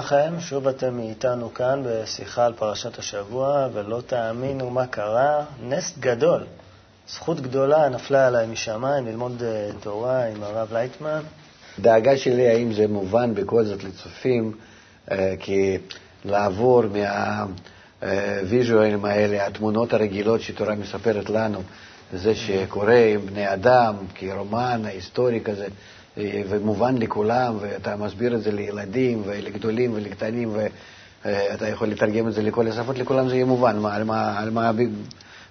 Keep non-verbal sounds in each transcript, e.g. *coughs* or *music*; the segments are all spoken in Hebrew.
לכם, שוב אתם איתנו כאן בשיחה על פרשת השבוע, ולא תאמינו מה קרה, נס גדול. זכות גדולה נפלה עליי משמיים ללמוד אה, תורה עם הרב לייטמן. דאגה שלי האם זה מובן בכל זאת לצופים, אה, כי לעבור מהוויז'ואלים האלה, התמונות הרגילות שתורה מספרת לנו, זה שקורה עם בני אדם, כרומן היסטורי כזה, אה, ומובן לכולם, ואתה מסביר את זה לילדים ולגדולים ולקטנים, ואתה יכול לתרגם את זה לכל השפות, לכולם זה יהיה מובן. מה, על מה, על מה...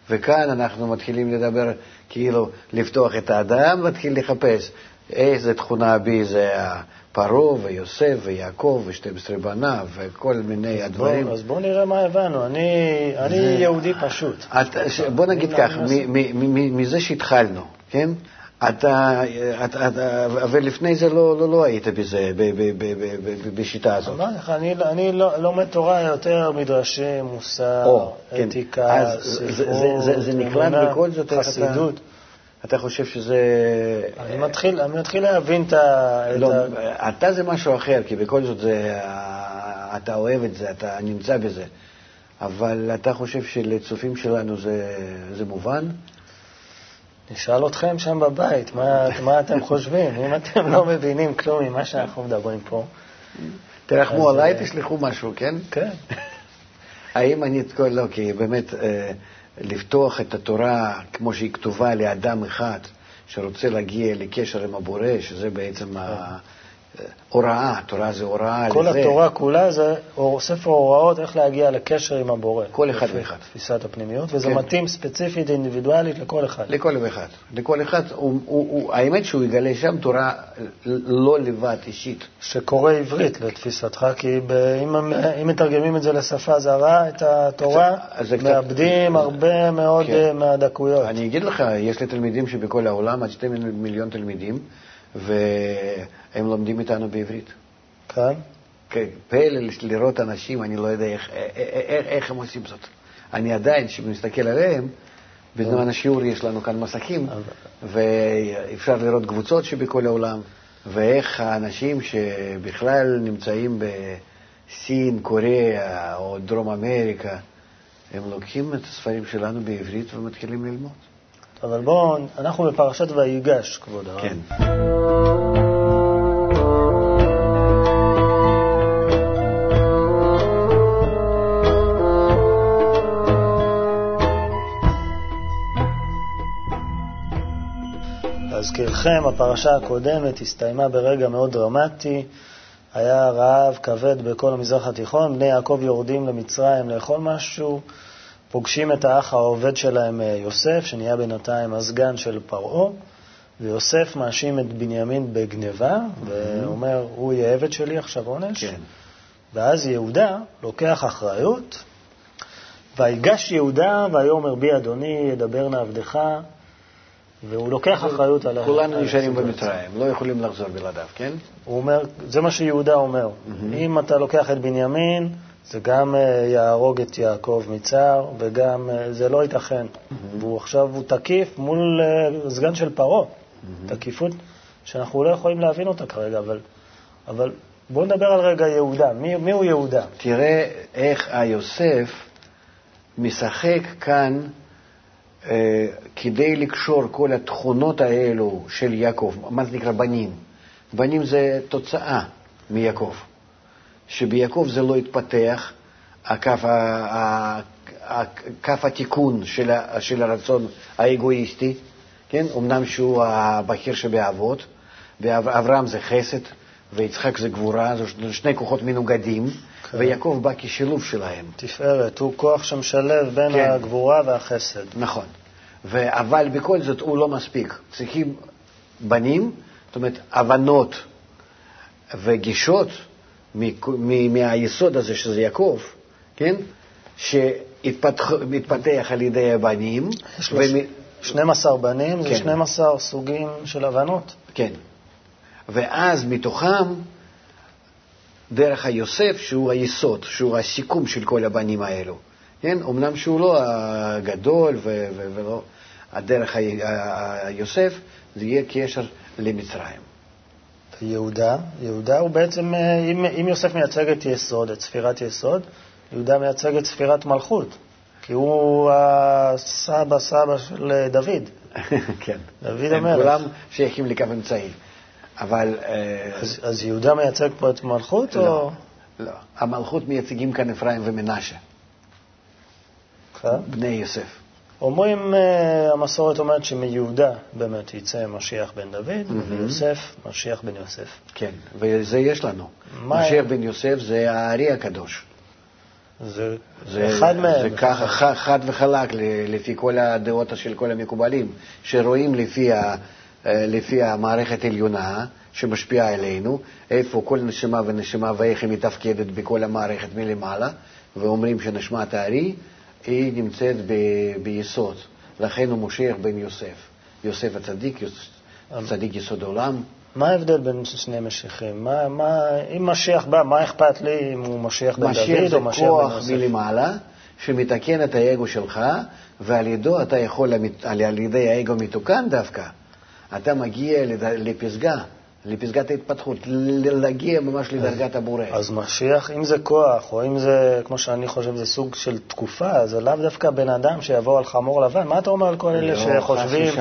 וכאן אנחנו מתחילים לדבר, כאילו, לפתוח את האדם ולהתחיל לחפש איזה תכונה בי זה פרעה ויוסף ויעקב ו-12 בניו וכל מיני אז הדברים. בוא, אז בואו נראה מה הבנו. אני, אני יהודי פשוט. את, ש- בוא נגיד כך, מ- מזה שהתחלנו, כן? אתה, אתה, אתה, ולפני זה לא, לא, לא היית בזה, ב- ב- ב- ב- ב- בשיטה הזאת. אמרתי לך, אני, אני לא, לומד תורה יותר מדרשי, מוסר, או, כן. אתיקה, אז זה- ספרות, זה- זה- זה נקלט בכל זאת, איך אתה- חסידות. אתה חושב שזה... אני מתחיל, אני מתחיל להבין את ה... את לא, ה- אתה זה משהו אחר, כי בכל זאת זה, אתה אוהב את זה, אתה נמצא בזה. אבל אתה חושב שלצופים שלנו זה, זה מובן? נשאל אתכם שם בבית, מה, מה אתם חושבים? אם אתם לא מבינים כלום ממה שאנחנו מדברים פה, תרחמו עליי, אה, תשלחו משהו, כן? כן. האם אני, לא, כי באמת, אה, לפתוח את התורה כמו שהיא כתובה לאדם אחד שרוצה להגיע לקשר עם הבורא, שזה בעצם ההוראה, תורה זה הוראה כל לזה. התורה כולה זה ספר הוראות איך להגיע לקשר עם הבורא. כל אחד ואחד. תפיסת הפנימיות, וזה כן. מתאים ספציפית, אינדיבידואלית, לכל אחד. לכל אחד. לכל אחד, הוא, הוא, הוא, האמת שהוא יגלה שם תורה לא לבד, אישית. שקורא עברית לתפיסתך, כי ב- אם, אם מתרגמים את זה לשפה זרה, את התורה, זה קצת- מאבדים הרבה מאוד כן. אה, מהדקויות. אני אגיד לך, יש לי תלמידים שבכל העולם, עד שתי מיליון תלמידים, והם לומדים איתנו בעברית. כאן? כן, פלא לראות אנשים, אני לא יודע איך, איך, איך הם עושים זאת. אני עדיין, כשמסתכל עליהם, בזמן השיעור יש לנו כאן מסכים, ואפשר לראות קבוצות שבכל העולם, ואיך האנשים שבכלל נמצאים בסין, קוריאה או דרום אמריקה, הם לוקחים את הספרים שלנו בעברית ומתחילים ללמוד. אבל בואו, אנחנו בפרשת ויגש, כבוד הרב. כן. להזכירכם, הפרשה הקודמת הסתיימה ברגע מאוד דרמטי. היה רעב כבד בכל המזרח התיכון, בני יעקב יורדים למצרים לאכול משהו, פוגשים את האח העובד שלהם אה, יוסף, שנהיה בינתיים הסגן של פרעה, ויוסף מאשים את בנימין בגניבה, ואומר, הוא יהיה עבד שלי עכשיו עונש. כן. ואז יהודה לוקח אחריות, ויגש יהודה ויאמר בי אדוני ידבר נא עבדך, והוא לוקח אחריות על כולנו נשארים. במצרים, לא יכולים לחזור בלעדיו, כן? הוא אומר, זה מה שיהודה אומר, אם אתה לוקח את בנימין, זה גם אה, יהרוג את יעקב מצער, וגם אה, זה לא ייתכן. והוא עכשיו, הוא תקיף מול אה, סגן של פרעה, תקיפות שאנחנו לא יכולים להבין אותה כרגע, אבל, אבל בואו נדבר על רגע יהודה. מי, מי הוא יהודה? תראה איך היוסף משחק כאן אה, כדי לקשור כל התכונות האלו של יעקב, מה זה נקרא בנים? בנים זה תוצאה מיעקב. שביעקב זה לא התפתח, הקו, ה- ה- ה- קו התיקון של, של הרצון האגואיסטי, כן? אמנם שהוא הבכיר שבאבות, ואברהם זה חסד, ויצחק זה גבורה, זה שני כוחות מנוגדים, כן. ויעקב בא כשילוב שלהם. תפארת, הוא כוח שמשלב בין כן. הגבורה והחסד. נכון. ו- אבל בכל זאת הוא לא מספיק. צריכים בנים, זאת אומרת, הבנות וגישות מהיסוד הזה שזה יעקב, כן? שהתפתח על ידי הבנים. יש לו ומ- 12 בנים, זה כן. 12 סוגים של הבנות. כן. ואז מתוכם, דרך היוסף, שהוא היסוד, שהוא הסיכום של כל הבנים האלו. כן? אמנם שהוא לא הגדול ו- ו- ולא... הדרך ה- ה- היוסף, זה יהיה קשר למצרים. יהודה, יהודה הוא בעצם, אה, אם, אם יוסף מייצג את יסוד, את ספירת יסוד, יהודה מייצג את ספירת מלכות, כי הוא הסבא סבא של דוד. *laughs* כן. דוד הם המלך. כולם שייכים לקו אמצעי. אבל... אה, אז, אז יהודה מייצג פה את מלכות, לא, או... לא. המלכות מייצגים כאן אפרים ומנשה. בני יוסף. אומרים, אה, המסורת אומרת שמיהודה באמת יצא משיח בן דוד, ומיוסף משיח בן יוסף. כן, וזה יש לנו. מה- משיח בן יוסף זה הארי הקדוש. זה, זה, אחד מהם. זה ככה ח- חד וחלק לפי כל הדעות של כל המקובלים, שרואים לפי, ה, אה, לפי המערכת העליונה שמשפיעה עלינו, איפה כל נשימה ונשימה ואיך היא מתפקדת בכל המערכת מלמעלה, ואומרים שנשמת הארי היא נמצאת ב, ביסוד, לכן הוא משיח בן יוסף. יוסף הצדיק, יוס- צדיק יסוד העולם. מה ההבדל בין שני משיחים? מה, מה, אם משיח בא, מה אכפת לי אם הוא משיח בן משיח דוד זה או משיח בן כוח יוסף? מלמעלה שמתקן את האגו שלך, ועל ידו אתה יכול, על ידי האגו מתוקן דווקא, אתה מגיע לפסגה, לפסגת ההתפתחות, להגיע ממש לדרגת הבורא. אז משיח, אם זה כוח, או אם זה, כמו שאני חושב, זה סוג של תקופה, זה לאו דווקא בן אדם שיבוא על חמור לבן. מה אתה אומר על כל אלה לא, שחושבים.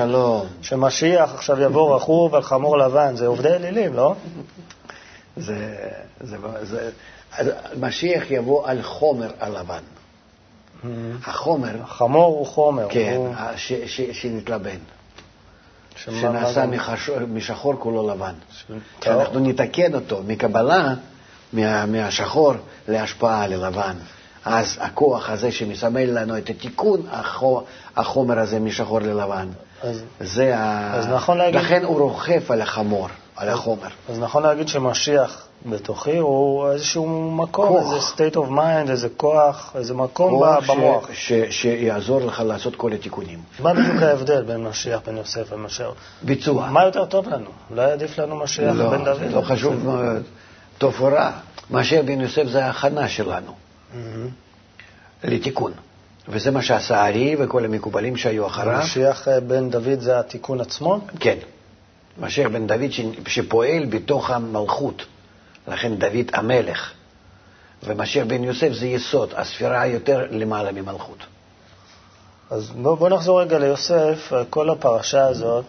שמשיח עכשיו יבוא רכוב על חמור לבן? זה עובדי אלילים, לא? זה, זה, זה, משיח יבוא על חומר הלבן. החומר, חמור הוא חומר. כן, שנתלבן, שנעשה מחשור, משחור כולו לבן. טהור. שאנחנו נתקן אותו מקבלה, מה, מהשחור, להשפעה ללבן. אז הכוח הזה שמסמל לנו את התיקון, החו, החומר הזה משחור ללבן, אז- זה ה... אז נכון להגיד- לכן הוא רוכב על החמור, על החומר. אז נכון להגיד שמשיח בתוכי הוא איזשהו מקום, כוח. איזה state of mind, איזה כוח, איזה מקום כוח ב- במוח. ש, ש, שיעזור לך לעשות כל התיקונים. מה בדיוק ההבדל בין משיח בן יוסף ומשיח? ביצוע. מה יותר טוב לנו? אולי עדיף לנו משיח לא, בן דוד? לא חשוב. טוב או רע. משיח בן יוסף זה ההכנה שלנו מהמם. לתיקון. וזה מה שעשה הארי וכל המקובלים שהיו אחריו. משיח אה, בן דוד זה התיקון עצמו? כן. משיח בן דוד שפועל בתוך המלכות, לכן דוד המלך. ומשיח בן יוסף זה יסוד, הספירה היותר למעלה ממלכות. אז בואו בוא נחזור רגע ליוסף. כל הפרשה הזאת,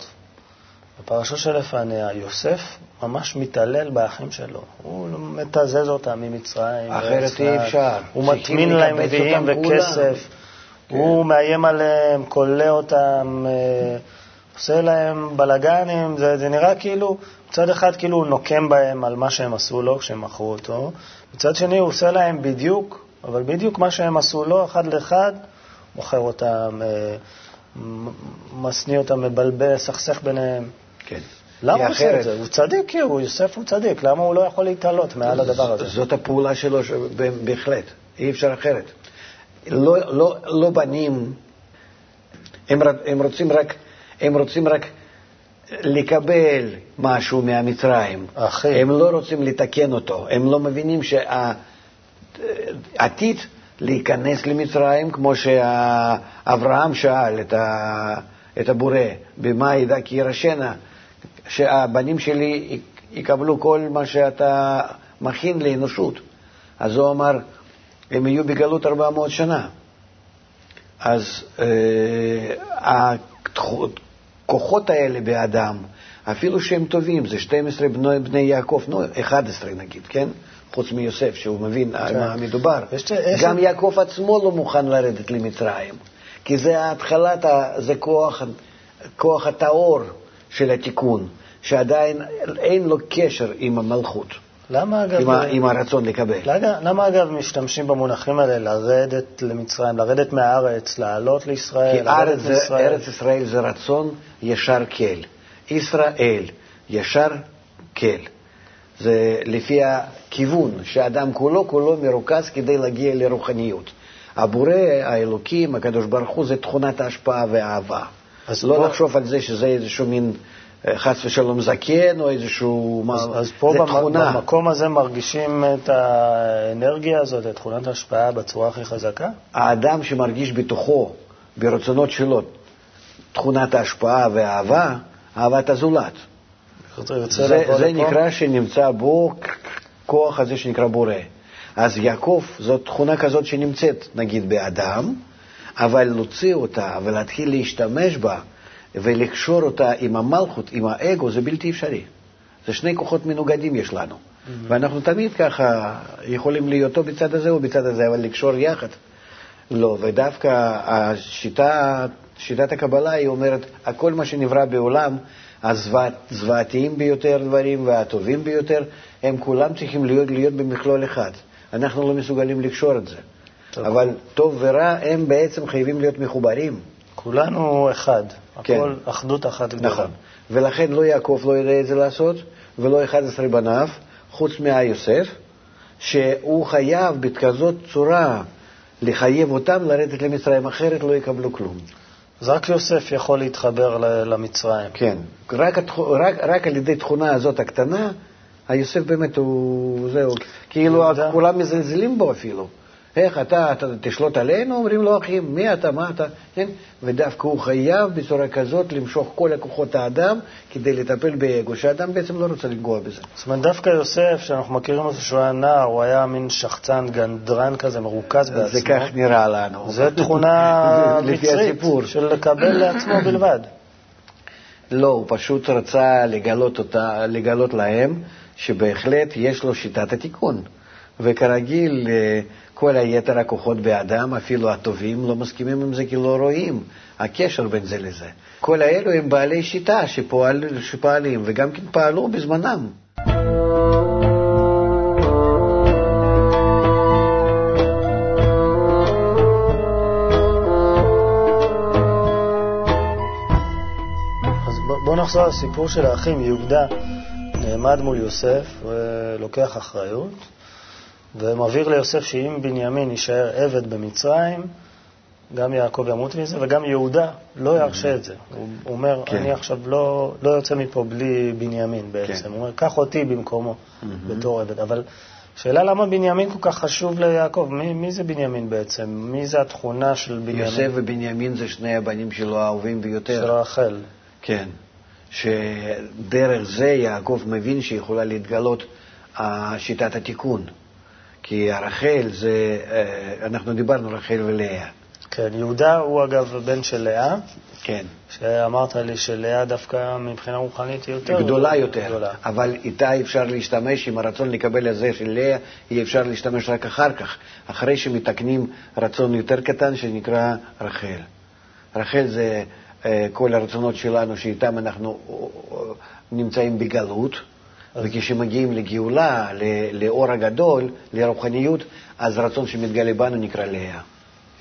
הפרשה שלפניה, יוסף ממש מתעלל באחים שלו. הוא מתזז אותם ממצרים. אחרת אי. אפשר. הוא מטמין להם כולם. וכסף. כן. הוא מאיים עליהם, כולא אותם, אה, עושה להם בלאגנים. זה, זה נראה כאילו, מצד אחד כאילו הוא נוקם בהם על מה שהם עשו לו כשהם מכרו אותו, מצד שני הוא עושה להם בדיוק, אבל בדיוק מה שהם עשו לו, אחד לאחד, מוכר אותם, אה, משניא אותם, מבלבל, סכסך ביניהם. כן. למה הוא עושה את זה? הוא צדיק, כי הוא, יוסף הוא צדיק, למה הוא לא יכול להתעלות מעל הדבר הזה? זאת הפעולה שלו, בהחלט, אי אפשר אחרת. לא, לא, לא בנים, הם, הם, רוצים רק, הם רוצים רק לקבל משהו מהמצרים. אחי. הם לא רוצים לתקן אותו, הם לא מבינים שהעתיד להיכנס למצרים, כמו שאברהם שאל את, ה, את הבורא, במה ידע כי ירשנה, שהבנים שלי יקבלו כל מה שאתה מכין לאנושות. אז הוא אמר, הם יהיו בגלות 400 שנה. אז אה, הכוחות האלה באדם, אפילו שהם טובים, זה 12 בני, בני יעקב, נו, 11 נגיד, כן? חוץ מיוסף, שהוא מבין על מה מדובר. גם יעקב עצמו לא מוכן לרדת למצרים, כי זה התחלת, זה כוח, כוח הטהור של התיקון, שעדיין אין לו קשר עם המלכות, למה אגב... עם, ה, עם הרצון לקבל. למה, למה אגב משתמשים במונחים האלה, לרדת למצרים, לרדת מהארץ, לעלות לישראל, כי לרדת ארץ, לישראל? ארץ ישראל זה רצון ישר כל. ישראל, ישר כל. זה לפי הכיוון שאדם כולו כולו מרוכז כדי להגיע לרוחניות. הבורא, האלוקים, הקדוש ברוך הוא, זה תכונת ההשפעה והאהבה. אז לא פה- לחשוב על זה שזה איזשהו מין, חס ושלום, זקן או איזשהו... מה- אז, אז פה זה במ. במקום הזה מרגישים את האנרגיה הזאת, את תכונת ההשפעה בצורה הכי חזקה? האדם שמרגיש בתוכו, ברצונות שלו, תכונת ההשפעה והאהבה, אהבת הזולת. זה, זה לפה? נקרא שנמצא בו כוח הזה שנקרא בורא. אז יעקב זאת תכונה כזאת שנמצאת נגיד באדם, אבל להוציא אותה ולהתחיל להשתמש בה ולקשור אותה עם המלכות, עם האגו, זה בלתי אפשרי. זה שני כוחות מנוגדים יש לנו. ואנחנו תמיד ככה יכולים להיות או בצד הזה או בצד הזה, אבל לקשור יחד. לא, ודווקא השיטה, שיטת הקבלה היא אומרת, הכל מה שנברא בעולם, הזוועתיים ביותר דברים והטובים ביותר, הם כולם צריכים להיות, להיות במכלול אחד. אנחנו לא מסוגלים לקשור את זה. טוב. אבל טוב ורע הם בעצם חייבים להיות מחוברים. כולנו אחד, כן. הכל אחדות אחת גדולה. נכון. ולכן לא יעקב לא יודע את זה לעשות, ולא 11 בניו, חוץ מהיוסף, שהוא חייב בכזאת צורה לחייב אותם לרדת למצרים, אחרת לא יקבלו כלום. אז רק יוסף יכול להתחבר למצרים. כן, רק. רק, רק על ידי תכונה הזאת הקטנה, היוסף באמת הוא, זהו, כאילו יהודה. כולם מזלזלים בו אפילו. איך אתה, אתה תשלוט עלינו? אומרים לו, אחים, מי אתה, מה אתה? כן? ודווקא הוא חייב בצורה כזאת למשוך כל הכוחות האדם כדי לטפל באגו, שהאדם בעצם לא רוצה לנגוע בזה. זאת אומרת, דווקא יוסף, שאנחנו מכירים אותו שהוא היה נער, הוא היה מין שחצן, גנדרן כזה, מרוכז בעצמו. זה כך נראה לנו. זו תכונה *laughs* מצרית. של לקבל לעצמו *coughs* בלבד. לא, הוא פשוט רצה לגלות, אותה, לגלות להם שבהחלט יש לו שיטת התיקון. וכרגיל, אה, כל היתר הכוחות באדם, אפילו הטובים, לא מסכימים עם זה כי לא רואים הקשר בין זה לזה. כל האלו הם בעלי שיטה שפועל, שפועלים, וגם כן פעלו בזמנם. בואו נחזור לסיפור של האחים. יהודה נעמד מול יוסף ולוקח אחריות, ומבהיר ליוסף שאם בנימין יישאר עבד במצרים, גם יעקב ימות מזה, וגם יהודה לא ירשה את זה. הוא אומר, כן. אני עכשיו לא, לא יוצא מפה בלי בנימין בעצם. כן. הוא אומר, קח אותי במקומו בתור עבד. אבל שאלה למה בנימין כל כך חשוב ליעקב? מי, מי זה בנימין בעצם? מי זה התכונה של בנימין? יוסף ובנימין זה שני הבנים שלו האהובים ביותר. של רחל. כן, שדרך זה יעקב מבין שיכולה להתגלות אה, שיטת התיקון. כי הרחל זה, אה, אנחנו דיברנו רחל ולאה. כן, יהודה הוא אגב בן של לאה, כן. שאמרת לי שלאה דווקא מבחינה רוחנית היא יותר גדולה יותר, גדולה. אבל איתה אפשר להשתמש עם הרצון לקבל הזה של לאה, אי אפשר להשתמש רק אחר כך, אחרי שמתקנים רצון יותר קטן שנקרא רחל. רחל זה אה, כל הרצונות שלנו שאיתם אנחנו אה, נמצאים בגלות, וכשמגיעים לגאולה, לאור הגדול, לרוחניות, אז הרצון שמתגלה בנו נקרא לאה.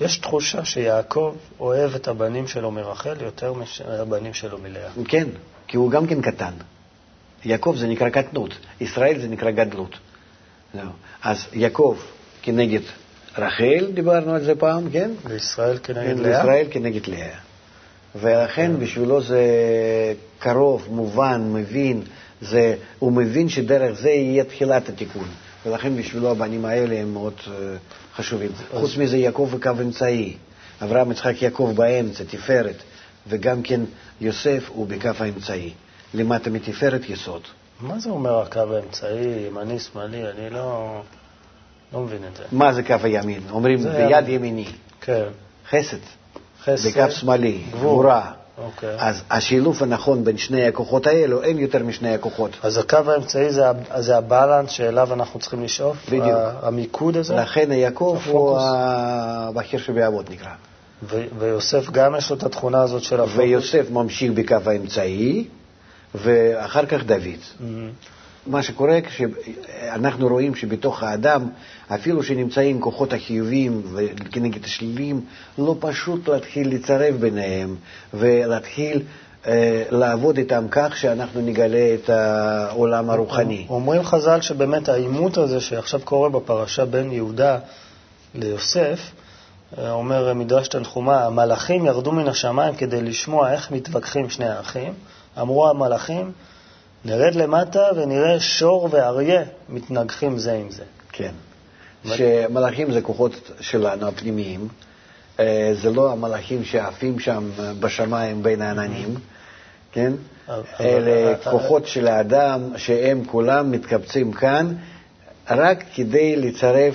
יש תחושה שיעקב אוהב את הבנים שלו מרחל יותר מהבנים שלו מלאה. כן, כי הוא גם כן קטן. יעקב זה נקרא קטנות, ישראל זה נקרא גדלות. אז יעקב כנגד רחל, דיברנו על זה פעם, כן? וישראל כנגד כן, לאה? וישראל כנגד לאה. ולכן בשבילו זה קרוב, מובן, מבין, זה, הוא מבין שדרך זה יהיה תחילת התיקון. ולכן בשבילו הבנים האלה הם מאוד uh, חשובים. חוץ מזה, יעקב הוא קו אמצעי. אברהם, יצחק, יעקב באמצע, תפארת, וגם כן יוסף הוא בקו האמצעי. למטה מתפארת יסוד. מה זה אומר הקו האמצעי, ימני, שמאלי? אני לא, לא מבין את זה. מה זה קו הימין? אומרים ביד. ימיני, כן, חסד, חסד, בקו שמאלי, גבורה. גבורה. אוקיי. אז השילוב הנכון בין שני הכוחות האלו, אין יותר משני הכוחות. אז הקו האמצעי זה, זה הבלנס שאליו אנחנו צריכים לשאוף? בדיוק. המיקוד הזה? לכן יעקב הוא. הבכיר שבאבות נקרא. ו- ויוסף גם יש לו את התכונה הזאת של הפוקוס? ויוסף ממשיך בקו האמצעי, ואחר כך דוד. מהמם. מה שקורה כשאנחנו רואים שבתוך האדם, אפילו שנמצאים כוחות החיוביים וכנגד השליליים, לא פשוט להתחיל לצרף ביניהם ולהתחיל אה, לעבוד איתם כך שאנחנו נגלה את העולם הרוחני. אומרים חז"ל שבאמת העימות הזה שעכשיו קורה בפרשה בין יהודה ליוסף, אה, אומר מדרש תנחומה, המלאכים ירדו מן השמיים כדי לשמוע איך מתווכחים שני האחים. אמרו המלאכים, נרד למטה ונראה שור ואריה מתנגחים זה עם זה. כן. שמלאכים זה כוחות שלנו, הפנימיים. אה, זה לא המלאכים שעפים שם בשמיים בין העננים, כן? אלה כוחות של האדם שהם כולם מתקבצים כאן רק כדי לצרף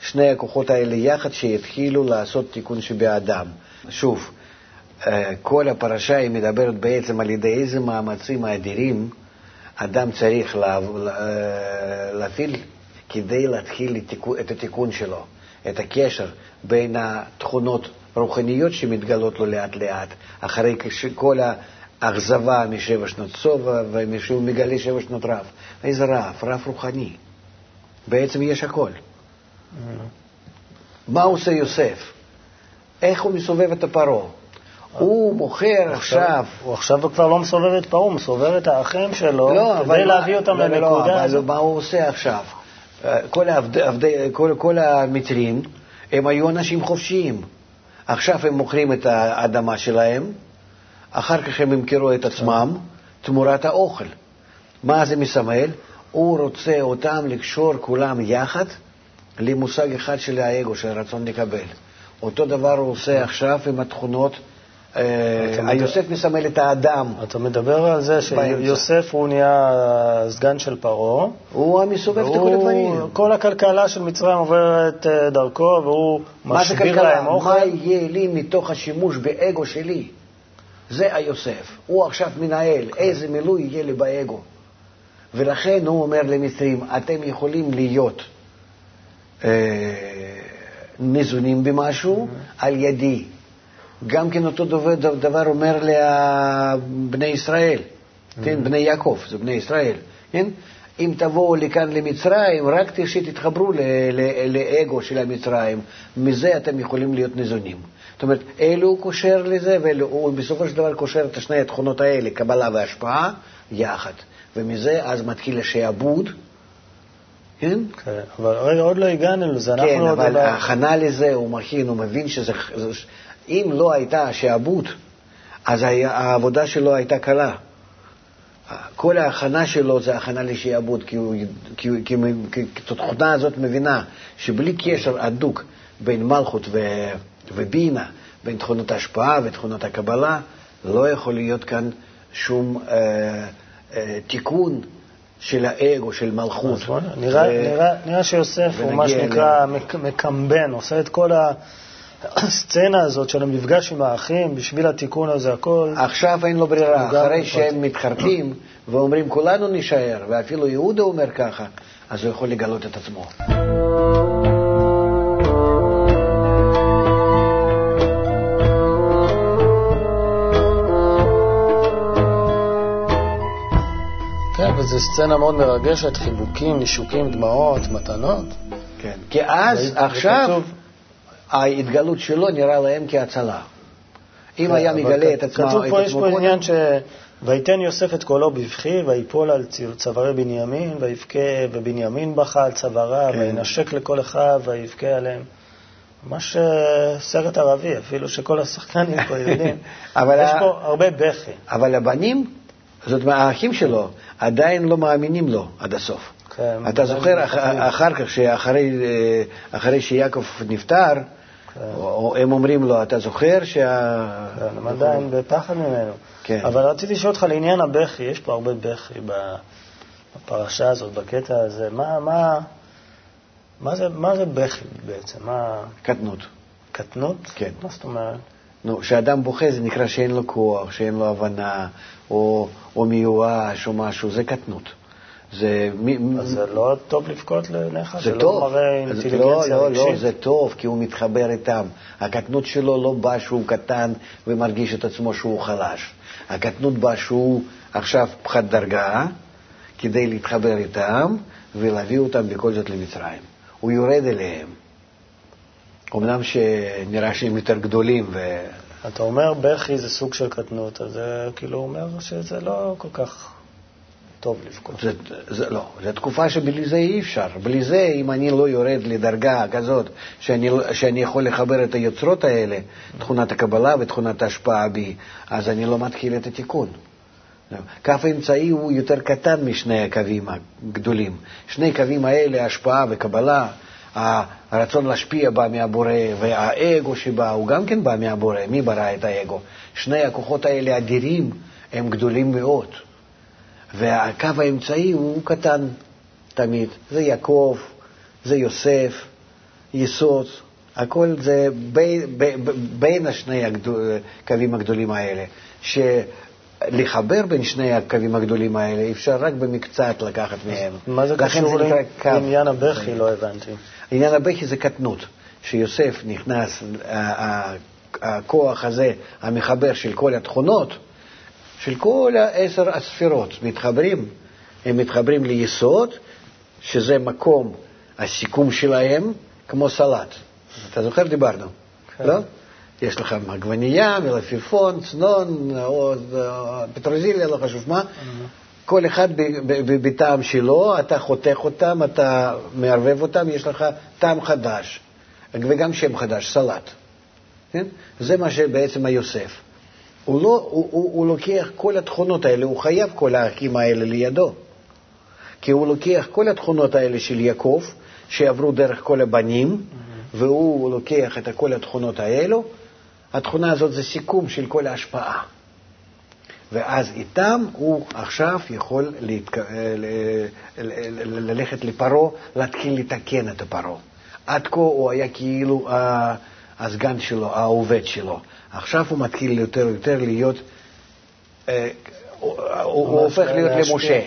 שני הכוחות האלה יחד שיתחילו לעשות תיקון שבאדם. שוב, אה, כל הפרשה היא מדברת בעצם על ידי איזה מאמצים האדירים אדם צריך לה- להפעיל כדי להתחיל את התיקון שלו, את הקשר בין התכונות הרוחניות שמתגלות לו לאט לאט, אחרי כל האכזבה משבע שנות שובע ומשהוא מגלה שבע שנות רב. איזה רב? רב רוחני. בעצם יש הכל. מה עושה יוסף? איך הוא מסובב את הפרעה? הוא מוכר עכשיו... הוא עכשיו כבר לא מסובב את פרעה, הוא מסובב את האחים שלו, לא, אבל כדי להביא אותם לא, לא, לא, לנקודה אבל הזאת. מה הוא עושה עכשיו? אה, כל, העבד, כל, כל המצרים הם היו אנשים חופשיים. עכשיו הם מוכרים את האדמה שלהם, אחר כך הם ימכרו את עצמם תמורת האוכל. מה זה מסמל? הוא רוצה אותם לקשור כולם יחד למושג אחד של האגו, של הרצון לקבל. אותו דבר הוא עושה עכשיו עם התכונות. אה, היוסף מסמל את האדם, אתה מדבר על זה. שיוסף הוא נהיה סגן של פרעה, הוא המסובב את כל הדברים. כל הכלכלה של מצרים עוברת אה, דרכו, והוא משביר? להם אוכל. מה יהיה לי מתוך השימוש באגו שלי? זה היוסף. הוא עכשיו מנהל, איזה מילוי יהיה לי באגו. ולכן הוא אומר למצרים, אתם יכולים להיות אה, ניזונים במשהו על ידי. גם כן אותו דבר, דבר אומר לבני ישראל, כן, בני יעקב, זה בני ישראל, כן? אם תבואו לכאן למצרים, רק שתתחברו ל- לאגו של המצרים, מזה אתם יכולים להיות ניזונים. זאת אומרת, אלו הוא קושר לזה, והוא בסופו של דבר קושר את שני התכונות האלה, קבלה והשפעה, יחד. ומזה אז מתחיל השעבוד, כן? כן, אבל רגע, עוד לא הגענו לזה. אנחנו כן, עוד אבל לא- ההכנה לזה, הוא מכין, הוא מבין שזה... זה- אם לא הייתה השעבוד, אז העבודה שלו הייתה קלה. כל ההכנה שלו זה הכנה לשעבוד, כי, הוא, כי, כי, כי, כי התוכנה הזאת מבינה שבלי קשר הדוק בין מלכות ו, ובינה, בין תכונות ההשפעה ותכונות הקבלה, לא יכול להיות כאן שום אה, אה, תיקון של האגו, של מלכות. אז בוא נ- נראה, ו- נראה, נראה שיוסף הוא מה שנקרא מק- מקמבן, עושה את כל *clears throat* הסצנה הזאת של המפגש עם האחים בשביל התיקון הזה, הכל. עכשיו אין לו ברירה, אחרי שהם מתחרטים *clears throat* ואומרים כולנו נישאר, ואפילו יהודה אומר ככה, אז הוא יכול לגלות את עצמו. וזו סצנה מאוד מרגשת, חיבוקים, נישוקים, דמעות, מתנות. כן. כי אז, עכשיו, ההתגלות שלו נראה להם כהצלה. אם היה כן, אבל מגלה את עצמו, כתוב פה, יש פה עניין ש... ויתן יוסף את קולו בבכי, ויפול על צווארי בנימין, ויבכה, ובנימין בכה על צוואריו, כן. וינשק לכל אחיו, ויבכה עליהם. ממש אה, סרט ערבי, אפילו שכל השחקנים פה יודעים. *laughs* יש פה הרבה בכי. אבל הבנים, זאת אומרת, האחים שלו, עדיין לא מאמינים לו עד הסוף. כן, אתה זוכר אח-. אחר כך, שאחרי אה, אחרי שיעקב נפטר, כן. או- הם אומרים לו, אתה זוכר שה... כן, הם עדיין בפחד ממנו. כן. אבל רציתי לשאול אותך לעניין הבכי, יש פה הרבה בכי בפרשה הזאת, בקטע הזה. מה, מה, מה, זה, מה זה בכי בעצם? מה, קטנות. קטנות? כן. מה זאת אומרת? נו, כשאדם בוכה זה נקרא שאין לו כוח, שאין לו הבנה, או, או מיואש או משהו, זה קטנות. זה... מ- אז זה לא טוב לבכות לעיניך? זה לא טוב. מראה אינטליגנציה לא, לא, לא, רגשית? זה טוב, כי הוא מתחבר איתם. הקטנות שלו לא באה שהוא קטן ומרגיש את עצמו שהוא חלש. הקטנות באה שהוא עכשיו פחד דרגה, כדי להתחבר איתם ולהביא אותם בכל זאת למצרים. הוא יורד אליהם. אמנם שנראה שהם יותר גדולים, ו... אתה אומר בכי זה סוג של קטנות, אז זה כאילו אומר שזה לא כל כך טוב לבכות. זה, זה לא, זו תקופה שבלי זה אי אפשר. בלי זה, אם אני לא יורד לדרגה כזאת, שאני, לא- שאני יכול לחבר את היוצרות האלה, תכונת הקבלה ותכונת ההשפעה בי, אז אני לא מתחיל את התיקון. קו האמצעי הוא יותר קטן משני הקווים הגדולים. שני קווים האלה, השפעה וקבלה, הרצון להשפיע בא מהבורא, והאגו שבא הוא גם כן בא מהבורא. מי ברא את האגו? שני הכוחות האלה אדירים, הם גדולים מאוד, והקו האמצעי הוא קטן תמיד. זה יעקב, זה יוסף, יסוד, הכל זה בין, בין, בין השני הקווים הגדולים האלה. שלחבר בין שני הקווים הגדולים האלה אפשר רק במקצת לקחת מהם. מה זה קשור לעניין הבכי? לא הבנתי. עניין הבכי זה קטנות. שיוסף נכנס, הכוח הזה, המחבר של כל התכונות, של כל העשר הספירות, מתחברים, הם מתחברים ליסוד, שזה מקום הסיכום שלהם, כמו סלט. אתה זוכר? דיברנו, כן. לא? יש לך עגבנייה, מלפפון, צנון, או פטרוזיליה, לא חשוב מה. כל אחד בטעם שלו, אתה חותך אותם, אתה מערבב אותם, יש לך טעם חדש. וגם שם חדש, סלט. כן? זה מה שבעצם היוסף. הוא, לא, הוא, הוא, הוא לוקח כל התכונות האלה, הוא חייב כל האחים האלה לידו. כי הוא לוקח כל התכונות האלה של יעקב, שעברו דרך כל הבנים, mm-hmm. והוא לוקח את כל התכונות האלו. התכונה הזאת זה סיכום של כל ההשפעה. ואז איתם הוא עכשיו יכול להתק... ללכת לפרעה, להתחיל לתקן את הפרעה. עד כה הוא היה כאילו הסגן שלו, העובד שלו. עכשיו הוא מתחיל יותר ויותר להיות, אה, הוא הופך להיות למשה.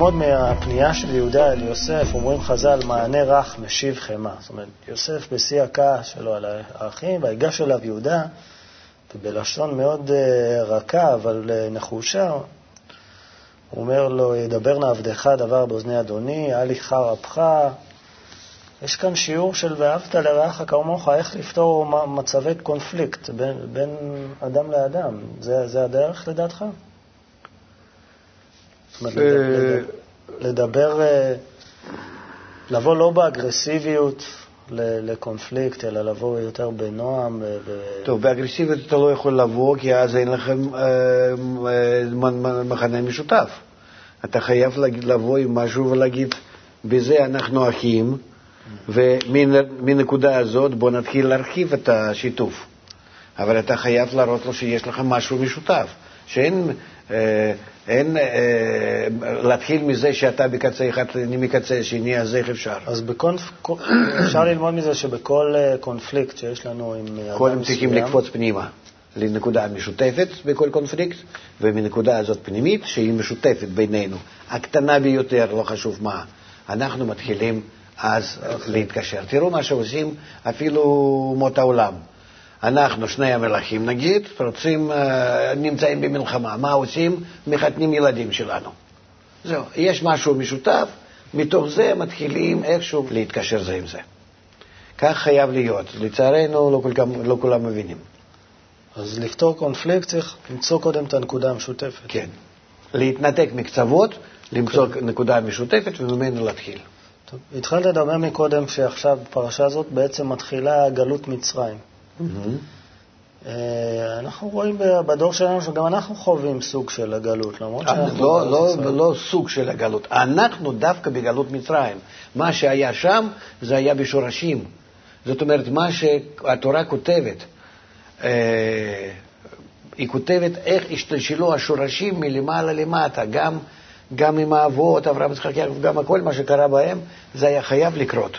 ללמוד מהפנייה של יהודה אל יוסף, אומרים חז"ל, מענה רך משיב חמא. זאת אומרת, יוסף בשיא הכעס שלו על האחים, ויגש אליו יהודה, ובלשון מאוד אה, רכה, אבל אה, נחושה, הוא אומר לו, ידבר נא עבדך דבר באוזני אדוני, אל יחר אפך. יש כאן שיעור של ואהבת לרעך כמוך, איך לפתור מצבי קונפליקט בין, בין אדם לאדם. זה, זה הדרך לדעתך? אומרת, לדבר, אה, לבוא לא באגרסיביות לקונפליקט, אלא לבוא יותר בנועם. טוב, באגרסיביות אתה לא יכול לבוא, כי אז אין לכם אה, אה, מחנה משותף. אתה חייב לבוא עם משהו ולהגיד, בזה אנחנו אחים, ומנקודה הזאת בוא נתחיל להרחיב את השיתוף. אבל אתה חייב להראות לו שיש לך משהו משותף, שאין אין אה, להתחיל מזה שאתה בקצה אחד, אני מקצה שני, אז איך אפשר? אז בקונפ... אפשר ללמוד מזה שבכל אה, קונפליקט שיש לנו עם אדם מסוים... קודם צריכים לקפוץ פנימה לנקודה משותפת בכל קונפליקט, ומנקודה הזאת פנימית, שהיא משותפת בינינו, הקטנה ביותר, לא חשוב מה, אנחנו מתחילים אז להתקשר. תראו מה שעושים אפילו אומות העולם. אנחנו, שני המלכים נגיד, רוצים, אה, נמצאים במלחמה, מה עושים? מחתנים ילדים שלנו. זהו, יש משהו משותף, מתוך זה מתחילים איכשהו להתקשר זה עם זה. כך חייב להיות. לצערנו, לא, כל, לא כולם מבינים. אז לפתור קונפליקט צריך למצוא קודם את הנקודה המשותפת. כן. להתנתק מקצוות, למצוא כן. נקודה משותפת וממנו להתחיל. טוב, התחלת לדבר מקודם שעכשיו בפרשה הזאת בעצם מתחילה גלות מצרים. Mm-hmm. אנחנו רואים בדור שלנו שגם אנחנו חווים סוג של הגלות, למרות אה, שאנחנו... לא, לא, לא, לא סוג של הגלות, אנחנו דווקא בגלות מצרים. מה שהיה שם, זה היה בשורשים. זאת אומרת, מה שהתורה כותבת, אה, היא כותבת איך השתלשלו השורשים מלמעלה למטה, גם, גם עם האבות, אברהם, יצחק, יעקב, גם הכל מה שקרה בהם, זה היה חייב לקרות.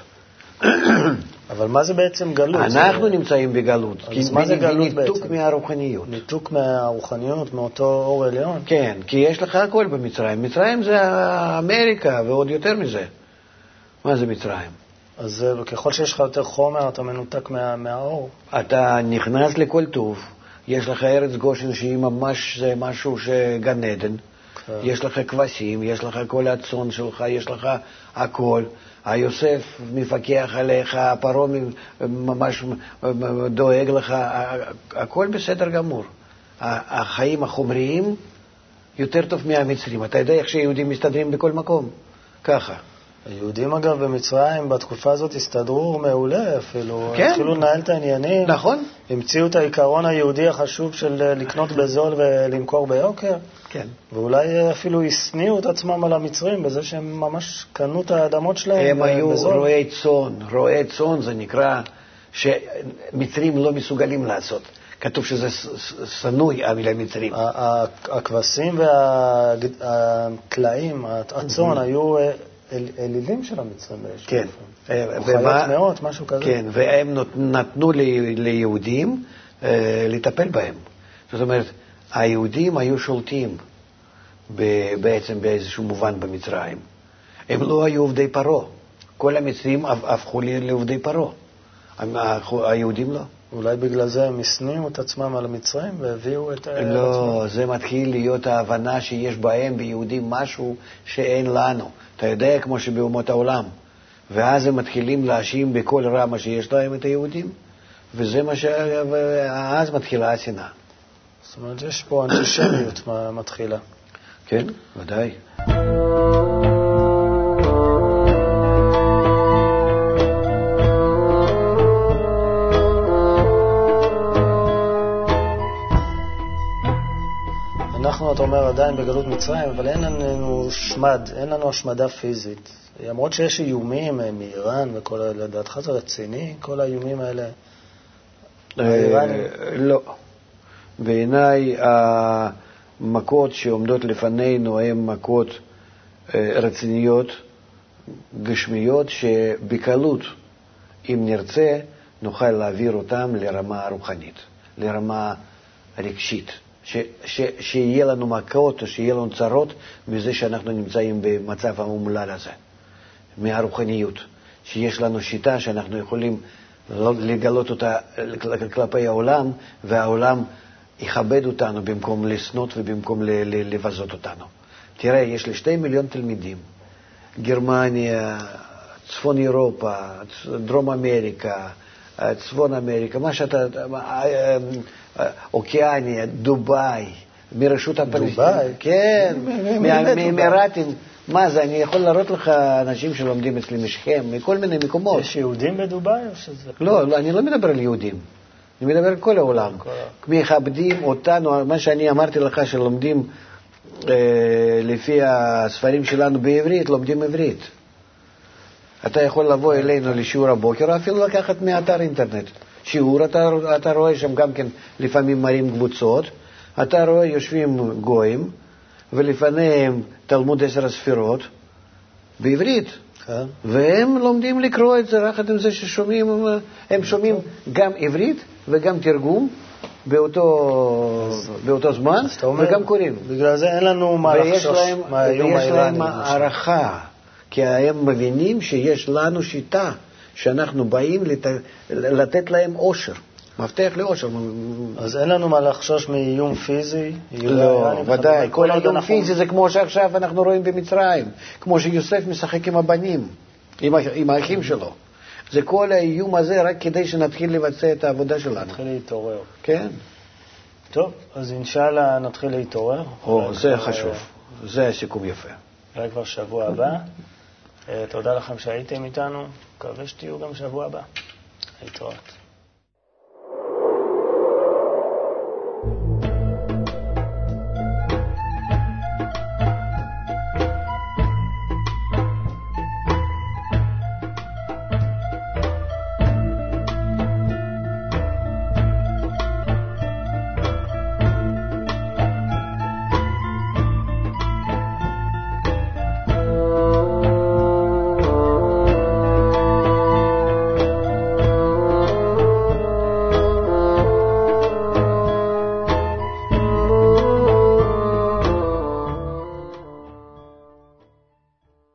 אבל מה זה בעצם גלות? אנחנו זה... נמצאים בגלות. אז מה זה גלות בעצם? ניתוק מהרוחניות. ניתוק מהרוחניות, מאותו אור עליון? כן, כי יש לך הכל במצרים. מצרים זה אמריקה ועוד יותר מזה. מה זה מצרים? אז ככל שיש לך יותר חומר, אתה מנותק מה, מהאור. אתה נכנס לכל טוב. יש לך ארץ גושן שהיא ממש, זה משהו שגן עדן. כן. יש לך כבשים, יש לך כל הצאן שלך, יש לך הכל. היוסף מפקח עליך, פרעה ממש דואג לך, הכל בסדר גמור. החיים החומריים יותר טוב מהמצרים. אתה יודע איך שיהודים מסתדרים בכל מקום? ככה. היהודים, אגב, במצרים בתקופה הזאת הסתדרו מעולה אפילו. כן. התחילו לנהל את העניינים. נכון? המציאו את העיקרון היהודי החשוב של אה, לקנות בזול ולמכור ביוקר, כן. ואולי אה, אפילו השניאו את עצמם על המצרים בזה שהם ממש קנו את האדמות שלהם הם אה, היו בזול. רועי צאן. רועי צאן זה נקרא שמצרים לא מסוגלים לעשות. כתוב שזה ש- ש- שנוא המילה מצרים. הכבשים והטלאים, הצאן, היו אה, אל- אלילים של המצרים באיזשהו כן. אופן. אה, או חיות מאות, משהו כזה. כן, והם נתנו לי- ליהודים אה, לטפל בהם. זאת אומרת, היהודים היו שולטים ב- בעצם באיזשהו מובן במצרים. הם לא היו עובדי פרעה. כל המצרים הפ- הפכו לעובדי פרעה. היהודים לא. אולי בגלל זה הם השניאו את עצמם על המצרים והביאו את... לא, זה מתחיל להיות ההבנה שיש בהם, ביהודים, משהו שאין לנו. אתה יודע, כמו שבאומות העולם. ואז הם מתחילים להאשים בכל רע מה שיש להם את היהודים, וזה מה ש... ואז מתחילה השנאה. זאת אומרת, יש פה אנטישמיות מתחילה. כן, ודאי. אתה אומר, עדיין בגלות מצרים, אבל אין לנו שמד, אין לנו השמדה פיזית. למרות שיש איומים אה, מאיראן וכל, ה- לדעתך זה רציני, כל האיומים האלה? האיראנים? אה, לא. בעיניי המכות שעומדות לפנינו הן מכות אה, רציניות, גשמיות, שבקלות, אם נרצה, נוכל להעביר אותן לרמה רוחנית, לרמה רגשית. ש, ש, שיהיה לנו מכות או שיהיה לנו צרות מזה שאנחנו נמצאים במצב האומלל הזה, מהרוחניות. שיש לנו שיטה שאנחנו יכולים לא- לגלות אותה כלפי העולם, והעולם יכבד אותנו במקום לשנות ובמקום לבזות אותנו. תראה, יש לי שתי מיליון תלמידים, גרמניה, צפון אירופה, דרום אמריקה, צפון אמריקה, מה שאתה, אה, אה, אוקיאניה, דובאי, מרשות הפלסטינית. דובאי? כן, מי- מי- מי מה- זה אני יכול להראות לך אנשים שלומדים אצלי משכם, מכל מיני מקומות. יש יהודים בדובאי או שזה... לא, לא, אני לא מדבר על יהודים. אני מדבר על כל העולם. מכבדים אותנו, מה שאני אמרתי לך, שלומדים אה, לפי הספרים שלנו בעברית, לומדים עברית. אתה יכול לבוא אלינו לשיעור הבוקר, או אפילו לקחת מאתר אינטרנט. שיעור, אתה, אתה רואה שם גם כן, לפעמים מראים קבוצות, אתה רואה יושבים גויים, ולפניהם תלמוד עשר הספירות, בעברית. כן. והם לומדים לקרוא את זה, יחד עם זה ששומעים, הם שומעים גם עברית וגם תרגום באותו, באותו זמן, אז אומר, וגם קוראים. בגלל זה אין לנו מה ויש לחשוש להם, מהאיום ויש האיראני. להם למשל. הערכה, כי הם מבינים שיש לנו שיטה, שאנחנו באים לת, לתת להם אושר, מפתח לאושר. אז אין לנו מה לחשוש מאיום פיזי? איום לא, ודאי. כל אנחנו- פיזי זה כמו שעכשיו אנחנו רואים במצרים, כמו שיוסף משחק עם הבנים, עם, עם האחים שלו. זה כל האיום הזה רק כדי שנתחיל לבצע את העבודה שלנו, נתחיל להתעורר. כן? טוב, אז אינשאללה נתחיל להתעורר. או, זה חשוב, זה הסיכום יפה. אולי כבר שבוע הבא. אה, תודה לכם שהייתם איתנו, מקווה שתהיו גם שבוע הבא. להתראות.